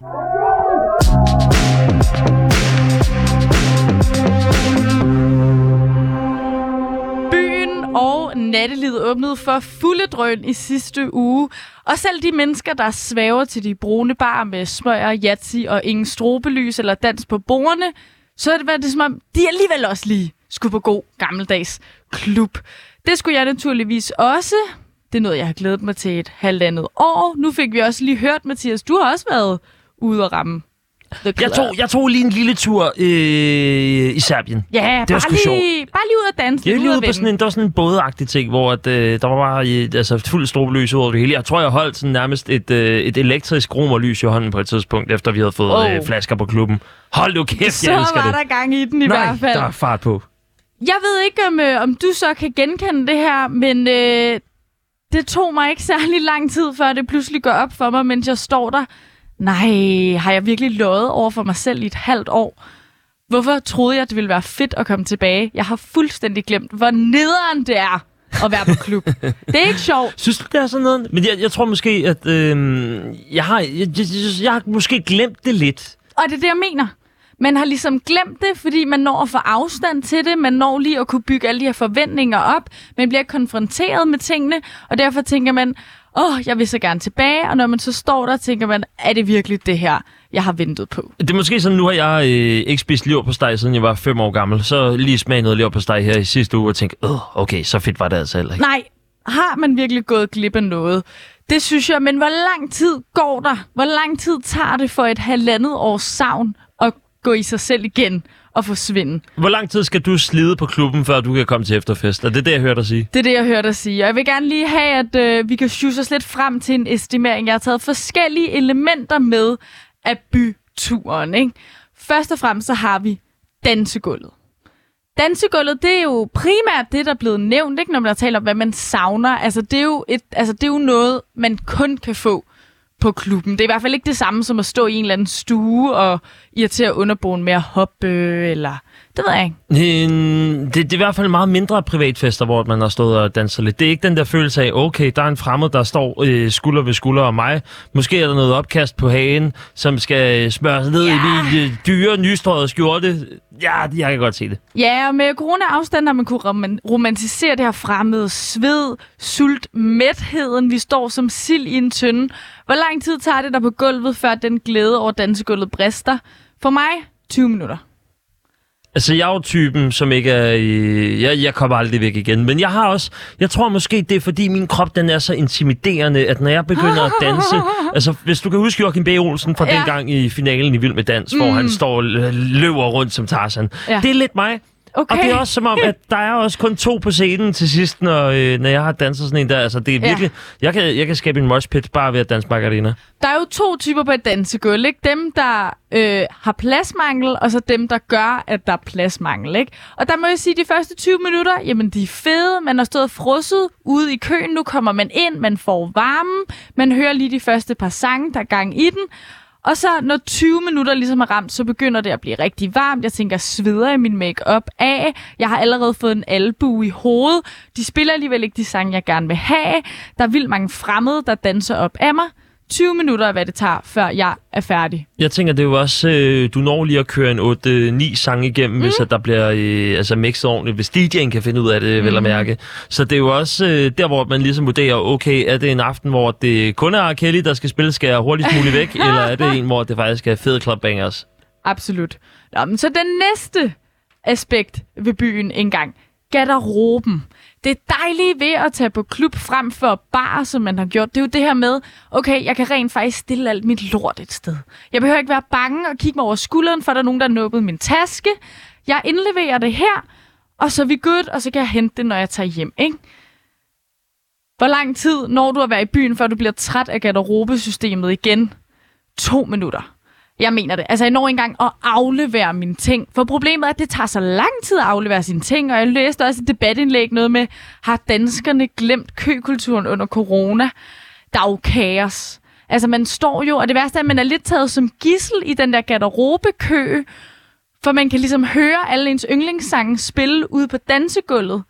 Byen og nattelivet åbnede for fulde drøn i sidste uge. Og selv de mennesker, der svæver til de brune bar med smøger, jatsi og ingen strobelys eller dans på bordene, så er det, det som ligesom om, de alligevel også lige skulle på god gammeldags klub. Det skulle jeg naturligvis også. Det er noget, jeg har glædet mig til et halvandet år. Nu fik vi også lige hørt, Mathias, du har også været ude og ramme Jeg tog, jeg tog lige en lille tur øh, i Serbien. Ja, det var bare, lige, sjovt. bare lige ud og danse. Jeg lige ud ude at på sådan en, der var sådan en bådagtig ting, hvor at, øh, der var bare øh, altså, fuld strobelys ud over det hele. Jeg tror, jeg holdt sådan nærmest et, øh, et elektrisk romerlys i hånden på et tidspunkt, efter vi havde fået Oh. øh, flasker på klubben. Hold nu kæft, Så jeg elsker var det. der gang i den i Nej, hvert fald. der er fart på. Jeg ved ikke, om, øh, om du så kan genkende det her, men øh, det tog mig ikke særlig lang tid, før det pludselig går op for mig, mens jeg står der. Nej, har jeg virkelig løjet over for mig selv i et halvt år? Hvorfor troede jeg, det ville være fedt at komme tilbage? Jeg har fuldstændig glemt, hvor nederen det er at være på klub. det er ikke sjovt. Synes du, det er sådan noget? Men jeg, jeg tror måske, at øh, jeg, har, jeg, jeg, jeg, jeg har måske glemt det lidt. Og det er det, jeg mener. Man har ligesom glemt det, fordi man når at få afstand til det. Man når lige at kunne bygge alle de her forventninger op. Man bliver konfronteret med tingene, og derfor tænker man, åh, jeg vil så gerne tilbage. Og når man så står der, tænker man, er det virkelig det her, jeg har ventet på? Det er måske sådan, nu har jeg øh, ikke spist steg, siden jeg var fem år gammel. Så lige smag noget steg her i sidste uge og tænkte, åh, okay, så fedt var det altså heller ikke. Nej, har man virkelig gået glip af noget? Det synes jeg, men hvor lang tid går der? Hvor lang tid tager det for et halvandet års savn at gå i sig selv igen og forsvinde? Hvor lang tid skal du slide på klubben, før du kan komme til efterfest? Er det det, jeg hørte dig sige? Det er det, jeg hørte dig sige. Og jeg vil gerne lige have, at øh, vi kan sjuse os lidt frem til en estimering. Jeg har taget forskellige elementer med af byturen. Ikke? Først og fremmest så har vi dansegulvet. Dansegulvet, det er jo primært det, der er blevet nævnt, ikke? når man taler om, hvad man savner. Altså det, er jo et, altså, det er jo noget, man kun kan få på klubben. Det er i hvert fald ikke det samme som at stå i en eller anden stue og irritere underboen med at hoppe, øh, eller det ved jeg ikke. Øh, det, det er i hvert fald meget mindre privatfester, hvor man har stået og danset lidt. Det er ikke den der følelse af, okay, der er en fremmed, der står øh, skulder ved skulder om mig. Måske er der noget opkast på hagen, som skal smøres ned Ja. i min øh, dyre, nystrøget skjorte. Ja, jeg kan godt se det. Ja, og med corona-afstand har man kunne roman- romantisere det her fremmede sved, sult, mætheden. Vi står som sild i en tønde. Hvor lang tid tager det der på gulvet, før den glæde over dansegulvet brister? For mig, 20 minutter. Altså, jeg er jo typen, som ikke er... Øh, jeg, jeg kommer aldrig væk igen. Men jeg har også... Jeg tror måske, det er fordi min krop, den er så intimiderende, at når jeg begynder at danse... altså, hvis du kan huske Joachim B. Olsen fra Ja. dengang i finalen i Vild med Dans, mm. hvor han står og lø- løber rundt som Tarzan. Ja. Det er lidt mig. Okay. Og det er også som om, at der er også kun to på scenen til sidst, når, øh, når jeg har danset sådan en der. Altså, det er Ja. virkelig... Jeg, kan, jeg kan skabe en moshpit bare ved at danse Margarina. Der er jo to typer på et dansegulv, ikke? Dem, der øh, har pladsmangel, og så dem, der gør, at der er pladsmangel, ikke? Og der må jeg sige, at de første 20 minutter, jamen de er fede. Man har stået frosset ude i køen. Nu kommer man ind, man får varmen. Man hører lige de første par sange, der er gang i den. Og så når 20 minutter ligesom er ramt, så begynder det at blive rigtig varmt. Jeg tænker, sveder i min makeup af. Jeg har allerede fået en albue i hovedet. De spiller alligevel ikke de sange, jeg gerne vil have. Der er vildt mange fremmede, der danser op af mig. 20 minutter er, hvad det tager, før jeg er færdig. Jeg tænker, det er jo også, øh, du når lige at køre en 8-9 sange igennem, mm. hvis at der bliver øh, altså mixet ordentligt, hvis DJ'en kan finde ud af det, mm. vel at mærke. Så det er jo også øh, der, hvor man ligesom vurderer, okay, er det en aften, hvor det kun er R. Kelly, der skal spille, skal jeg hurtigst muligt væk, eller er det en, hvor det faktisk er fede clubbangers? Absolut. Nå, men så den næste aspekt ved byen engang. Garderoben. Det dejlige ved at tage på klub frem for bar, som man har gjort, det er jo det her med, okay, jeg kan rent faktisk stille alt mit lort et sted. Jeg behøver ikke være bange og kigge mig over skulderen, for der er nogen, der har nubbet min taske. Jeg indleverer det her, og så er vi good, og så kan jeg hente det, når jeg tager hjem, ikke? Hvor lang tid når du at være i byen, før du bliver træt af garderobesystemet igen? To minutter. Jeg mener det. Altså, jeg når engang at aflevere mine ting. For problemet er, at det tager så lang tid at aflevere sine ting. Og jeg læste også et debatindlæg noget med, har danskerne glemt køkulturen under corona? Der er jo kaos. Altså, man står jo, og det værste er, at man er lidt taget som gissel i den der garderobekø. For man kan ligesom høre alle ens yndlingssange spille ude på dansegulvet.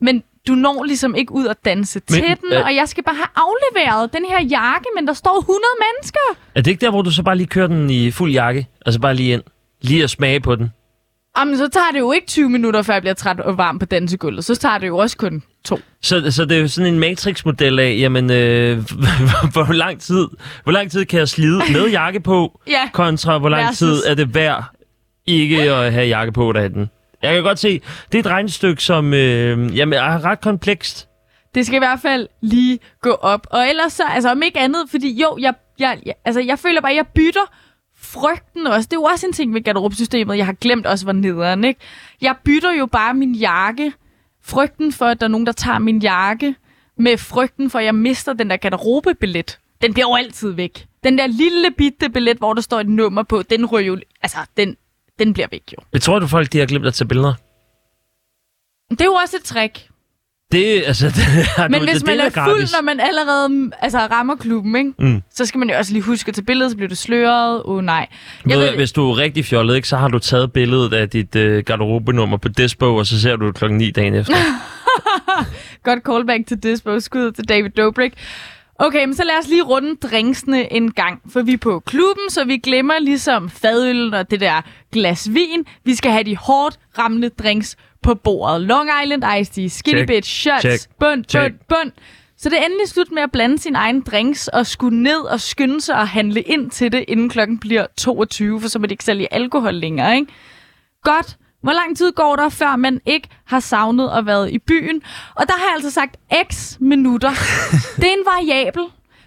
Men du når ligesom ikke ud at danse men, til den, øh, og jeg skal bare have afleveret den her jakke, men der står 100 mennesker. Er det ikke der, hvor du så bare lige kører den i fuld jakke? Altså bare lige ind. Lige at smage på den. Jamen, så tager det jo ikke 20 minutter, før jeg bliver træt og varm på dansegulvet. Så tager det jo også kun to. Så, så det er jo sådan en matrix-model af, jamen, øh, hvor, lang tid, hvor lang tid kan jeg slide med jakke på, Ja. kontra hvor lang Versus. tid er det værd ikke at have jakke på derhen. Jeg kan godt se, det er et regnestykke, som øh, jamen, er ret komplekst. Det skal i hvert fald lige gå op. Og ellers så, altså om ikke andet, fordi jo, jeg, jeg, jeg, altså, jeg føler bare, at jeg bytter frygten også. Det er jo også en ting ved garderobesystemet, jeg har glemt også var nederen, ikke? Jeg bytter jo bare min jakke, frygten for, at der er nogen, der tager min jakke, med frygten for, at jeg mister den der garderobebillet. Den bliver jo altid væk. Den der lille bitte billet, hvor der står et nummer på, den ryger jo, altså, den, den bliver væk jo. Jeg tror du, folk de har glemt at tage billeder? Det er jo også et trick. Det, altså, det, har Men du, hvis det, man det er fuld, gratis. når man allerede mm, altså, rammer klubben, ikke? Mm. så skal man jo også lige huske at tage billedet, så bliver det sløret. Åh oh, nej. Jeg Ved, ved, hvis du er rigtig fjollet, ikke, så har du taget billedet af dit øh, garderobenummer på Despo, og så ser du det klokken 9 dagen efter. Godt callback til Dispo. Skud til David Dobrik. Okay, men så lad os lige runde drinksene en gang, for vi er på klubben, så vi glemmer ligesom fadøllen og det der glas vin. Vi skal have de hårdt rammende drinks på bordet. Long Island Iced Tea, Skinny Check. Bitch, Shots, Check. bund, Check. bund, bund. Så det er endelig slut med at blande sin egen drinks og skulle ned og skynde sig og handle ind til det, inden klokken bliver 22, for så må de ikke sælge alkohol længere, ikke? Godt. Hvor lang tid går der, før man ikke har savnet at været i byen? Og der har jeg altså sagt x minutter. det er en variabel.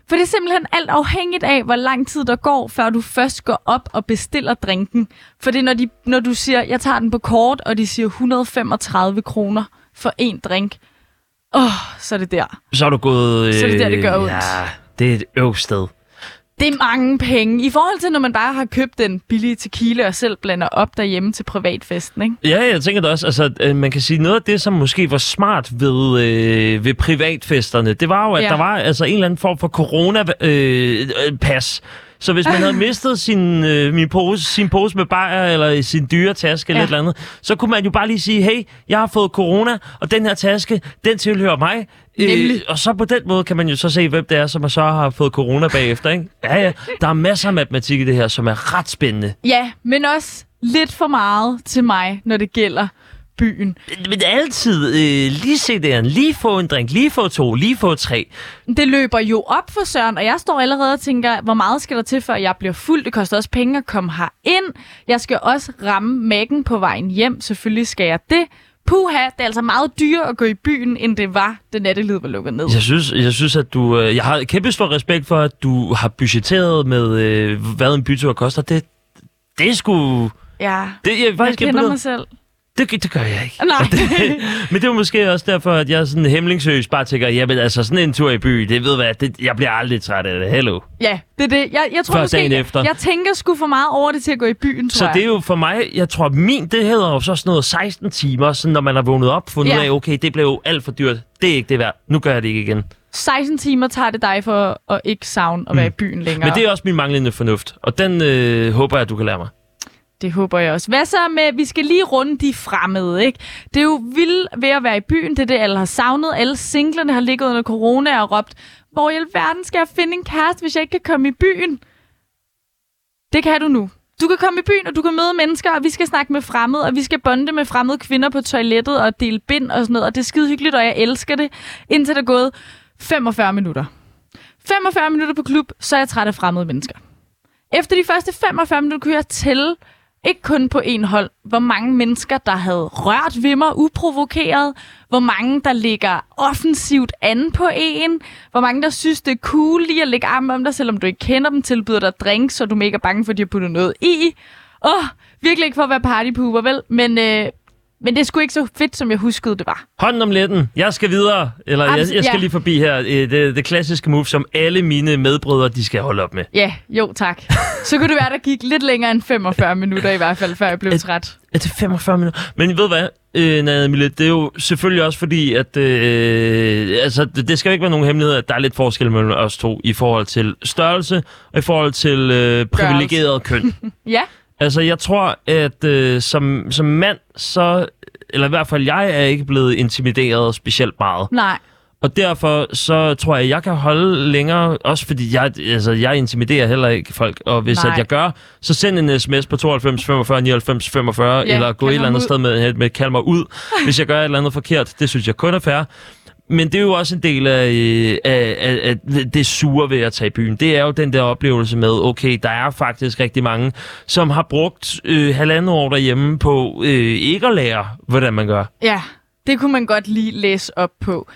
For det er simpelthen alt afhængigt af, hvor lang tid der går, før du først går op og bestiller drinken. For det er, når, de, når du siger, jeg tager den på kort, og de siger 135 kroner for en drink. Åh, oh, så er det der. Så er du gået... Øh, Så er det der, det gør ondt. Ja, det er et øvsted. Det er mange penge. I forhold til, når man bare har købt den billige tequila og selv blander op derhjemme til privatfesten, ikke? Ja, jeg tænker da også, altså, øh, man kan sige, noget af det, som måske var smart ved, øh, ved privatfesterne, det var jo, at Ja. ja. der var altså en eller anden form for corona-pas. Øh, øh, pas. Så hvis man havde mistet sin, øh, min pose, sin pose med bajer, eller sin dyre taske, eller Ja. et eller andet, så kunne man jo bare lige sige, hey, jeg har fået corona, og den her taske, den tilhører mig. Øh, Nemlig. og så på den måde kan man jo så se, hvem det er, som så har fået corona bagefter, ikke? Ja, ja. Der er masser af matematik i det her, som er ret spændende. Ja, men også lidt for meget til mig, når det gælder byen. Men altid øh, lige se den, lige få en drink, lige få to, lige få tre. Det løber jo op for Søren, og jeg står allerede og tænker, hvor meget skal der til, før jeg bliver fuld? Det koster også penge at komme her ind. Jeg skal også ramme mækken på vejen hjem. Selvfølgelig skal jeg det. Puha, det er altså meget dyrere at gå i byen, end det var, da nattelivet var lukket ned. Jeg synes, jeg synes at du... Øh, jeg har kæmpe stor respekt for, at du har budgetteret med, øh, hvad en bytur koster. Det, det er sgu... Ja, Det, jeg, jeg faktisk kender imponeret. mig selv. Det, det gør jeg ikke. Nej. Men det er måske også derfor, at jeg sådan hemmelingsøs bare tænker, jamen altså sådan en tur i by, det ved hvad, det, jeg bliver aldrig træt af det. Hello. ja, det er det. Jeg, jeg tror Før måske, dagen jeg, efter. jeg tænker sgu for meget over det til at gå i byen, tror Så jeg. det er jo for mig, jeg tror, min, det hedder jo så sådan noget 16 timer, sådan når man har vågnet op, fundet Ja. af, okay, det blev jo alt for dyrt. Det er ikke det værd. Nu gør jeg det ikke igen. 16 timer tager det dig for at ikke savne at være i byen længere. Men det er også min manglende fornuft, og den øh, håber jeg, du kan lære mig. Det håber jeg også. Hvad så med, vi skal lige runde de fremmede, ikke? Det er jo vildt ved at være i byen, det er det, alle har savnet. Alle singlerne har ligget under corona og råbt, hvor i alverden skal jeg finde en kæreste, hvis jeg ikke kan komme i byen? Det kan du nu. Du kan komme i byen, og du kan møde mennesker, og vi skal snakke med fremmede, og vi skal bonde med fremmede kvinder på toilettet og dele bind og sådan noget, og det er skide hyggeligt, og jeg elsker det, indtil der er gået 45 minutter. 45 minutter på klub, så er jeg træt af fremmede mennesker. Efter de første 45 minutter kunne jeg tælle, ikke kun på en hold, hvor mange mennesker, der havde rørt ved mig uprovokeret, hvor mange, der ligger offensivt an på en, hvor mange, der synes, det er cool lige at lægge armen om dig, selvom du ikke kender dem, tilbyder dig drinks, så du er mega bange for, at de har puttet noget i. Åh, oh, virkelig ikke for at være partypooper, vel? Men, øh, men det er sgu ikke så fedt, som jeg huskede, det var. Hånden om letten. Jeg skal videre. Eller jeg, Abs- jeg skal ja. lige forbi her. Øh, Det, det klassiske move, som alle mine medbrødre, de skal holde op med. Ja, jo tak. Så kunne det være, der gik lidt længere end 45 minutter i hvert fald, før jeg blev Et- træt. Er det 45 minutter? Men ved hvad, øh, Mille, det er jo selvfølgelig også fordi, at øh, altså, det, det skal jo ikke være nogen hemmelighed, at der er lidt forskel mellem os to i forhold til størrelse og i forhold til øh, privilegeret køn. Ja, Altså, jeg tror, at øh, som, som mand, så eller i hvert fald jeg er ikke blevet intimideret specielt meget. Nej. Og derfor så tror jeg, at jeg kan holde længere, også fordi jeg, altså, jeg intimiderer heller ikke folk. Og hvis Nej. at jeg gør, så send en sms på 92 45 99 45, Ja, eller gå et eller andet ud. sted med, med kald mig ud, hvis jeg gør et eller andet forkert. Det synes jeg kun er fair. Men det er jo også en del af, øh, af, af, af det sure ved at tage i byen. Det er jo den der oplevelse med, okay, der er faktisk rigtig mange, som har brugt øh, halvandet år derhjemme på øh, ikke at lære, hvordan man gør. Ja, det kunne man godt lige læse op på.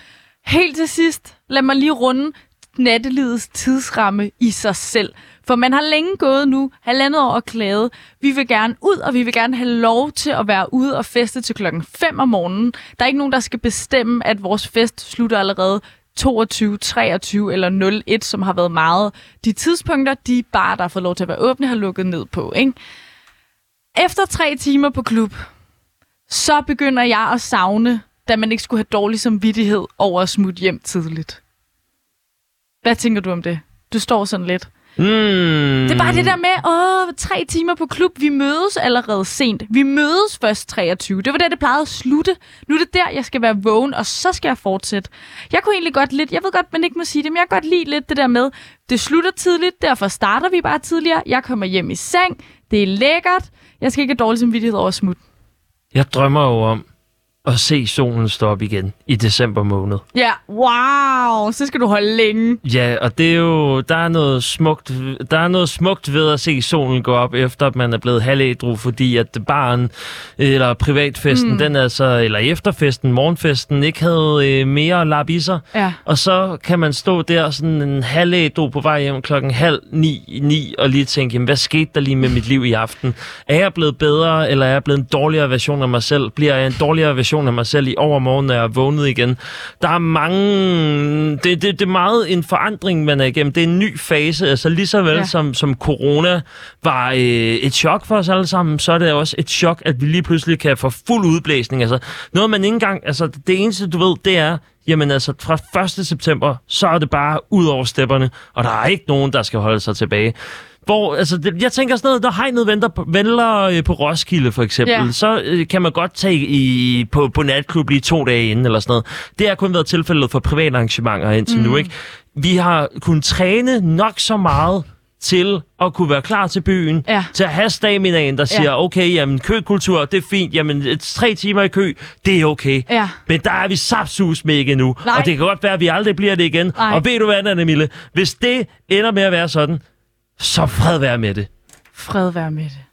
Helt til sidst, lad mig lige runde nattelivets tidsramme i sig selv. For man har længe gået nu, halvandet år og klaget. Vi vil gerne ud, og vi vil gerne have lov til at være ude og feste til klokken 5 om morgenen. Der er ikke nogen, der skal bestemme, at vores fest slutter allerede 22, 23 eller 01, som har været meget. De tidspunkter, de bare, der har fået lov til at være åbne, har lukket ned på. Ikke? Efter tre timer på klub, så begynder jeg at savne, da man ikke skulle have dårlig samvittighed over at smutte hjem tidligt. Hvad tænker du om det? Du står sådan lidt. Mm. Det er bare det der med, åh, tre timer på klub. Vi mødes allerede sent. Vi mødes først 23. Det var der, det plejede at slutte. Nu er det der, jeg skal være vågen, og så skal jeg fortsætte. Jeg kunne egentlig godt lidt, jeg ved godt, man ikke må sige det, men jeg kan godt lide lidt det der med, det slutter tidligt, derfor starter vi bare tidligere. Jeg kommer hjem i seng, det er lækkert. Jeg skal ikke have dårlig samvittighed over at smutte. Jeg drømmer jo om at se solen stå op igen i december måned. Ja, wow, så skal du holde længe. Ja, og det er jo, der er noget smukt, der er noget smukt ved at se solen gå op, efter at man er blevet halvædru, fordi at barn eller privatfesten, mm. den altså, eller efterfesten, morgenfesten, ikke havde øh, mere lap i sig. Ja. Og så kan man stå der sådan en halvædru på vej hjem klokken halv ni, ni og lige tænke, jamen, hvad skete der lige med mit liv i aften? Er jeg blevet bedre, eller er jeg blevet en dårligere version af mig selv? Bliver jeg en dårligere version af mig selv i overmorgen, når jeg er vågnet igen? Der er mange... Det, det, det er meget en forandring, man er igennem. Det er en ny fase, altså lige så vel ja. som, som corona var øh, et chok for os alle sammen, så er det også et chok, at vi lige pludselig kan få fuld udblæsning. Altså, noget man ikke engang... Altså, det eneste, du ved, det er, jamen altså, fra 1. september, så er det bare ud over stepperne, og der er ikke nogen, der skal holde sig tilbage. Hvor, altså, det, jeg tænker sådan noget, når hegnet venter på, venter øh, på Roskilde for eksempel, Ja. ja. så øh, kan man godt tage i, på, på natklub lige to dage inden eller sådan noget. Det har kun været tilfældet for private arrangementer indtil mm. nu, ikke? Vi har kunnet træne nok så meget til at kunne være klar til byen, Ja. til at have staminaen, der siger, okay, jamen køkultur, det er fint, jamen tre timer i kø, det er okay. Ja. Men der er vi sapsus med ikke endnu, Nej. og det kan godt være, at vi aldrig bliver det igen. Nej. Og ved du hvad, Anna Mille, hvis det ender med at være sådan, så fred være med det. Fred være med det.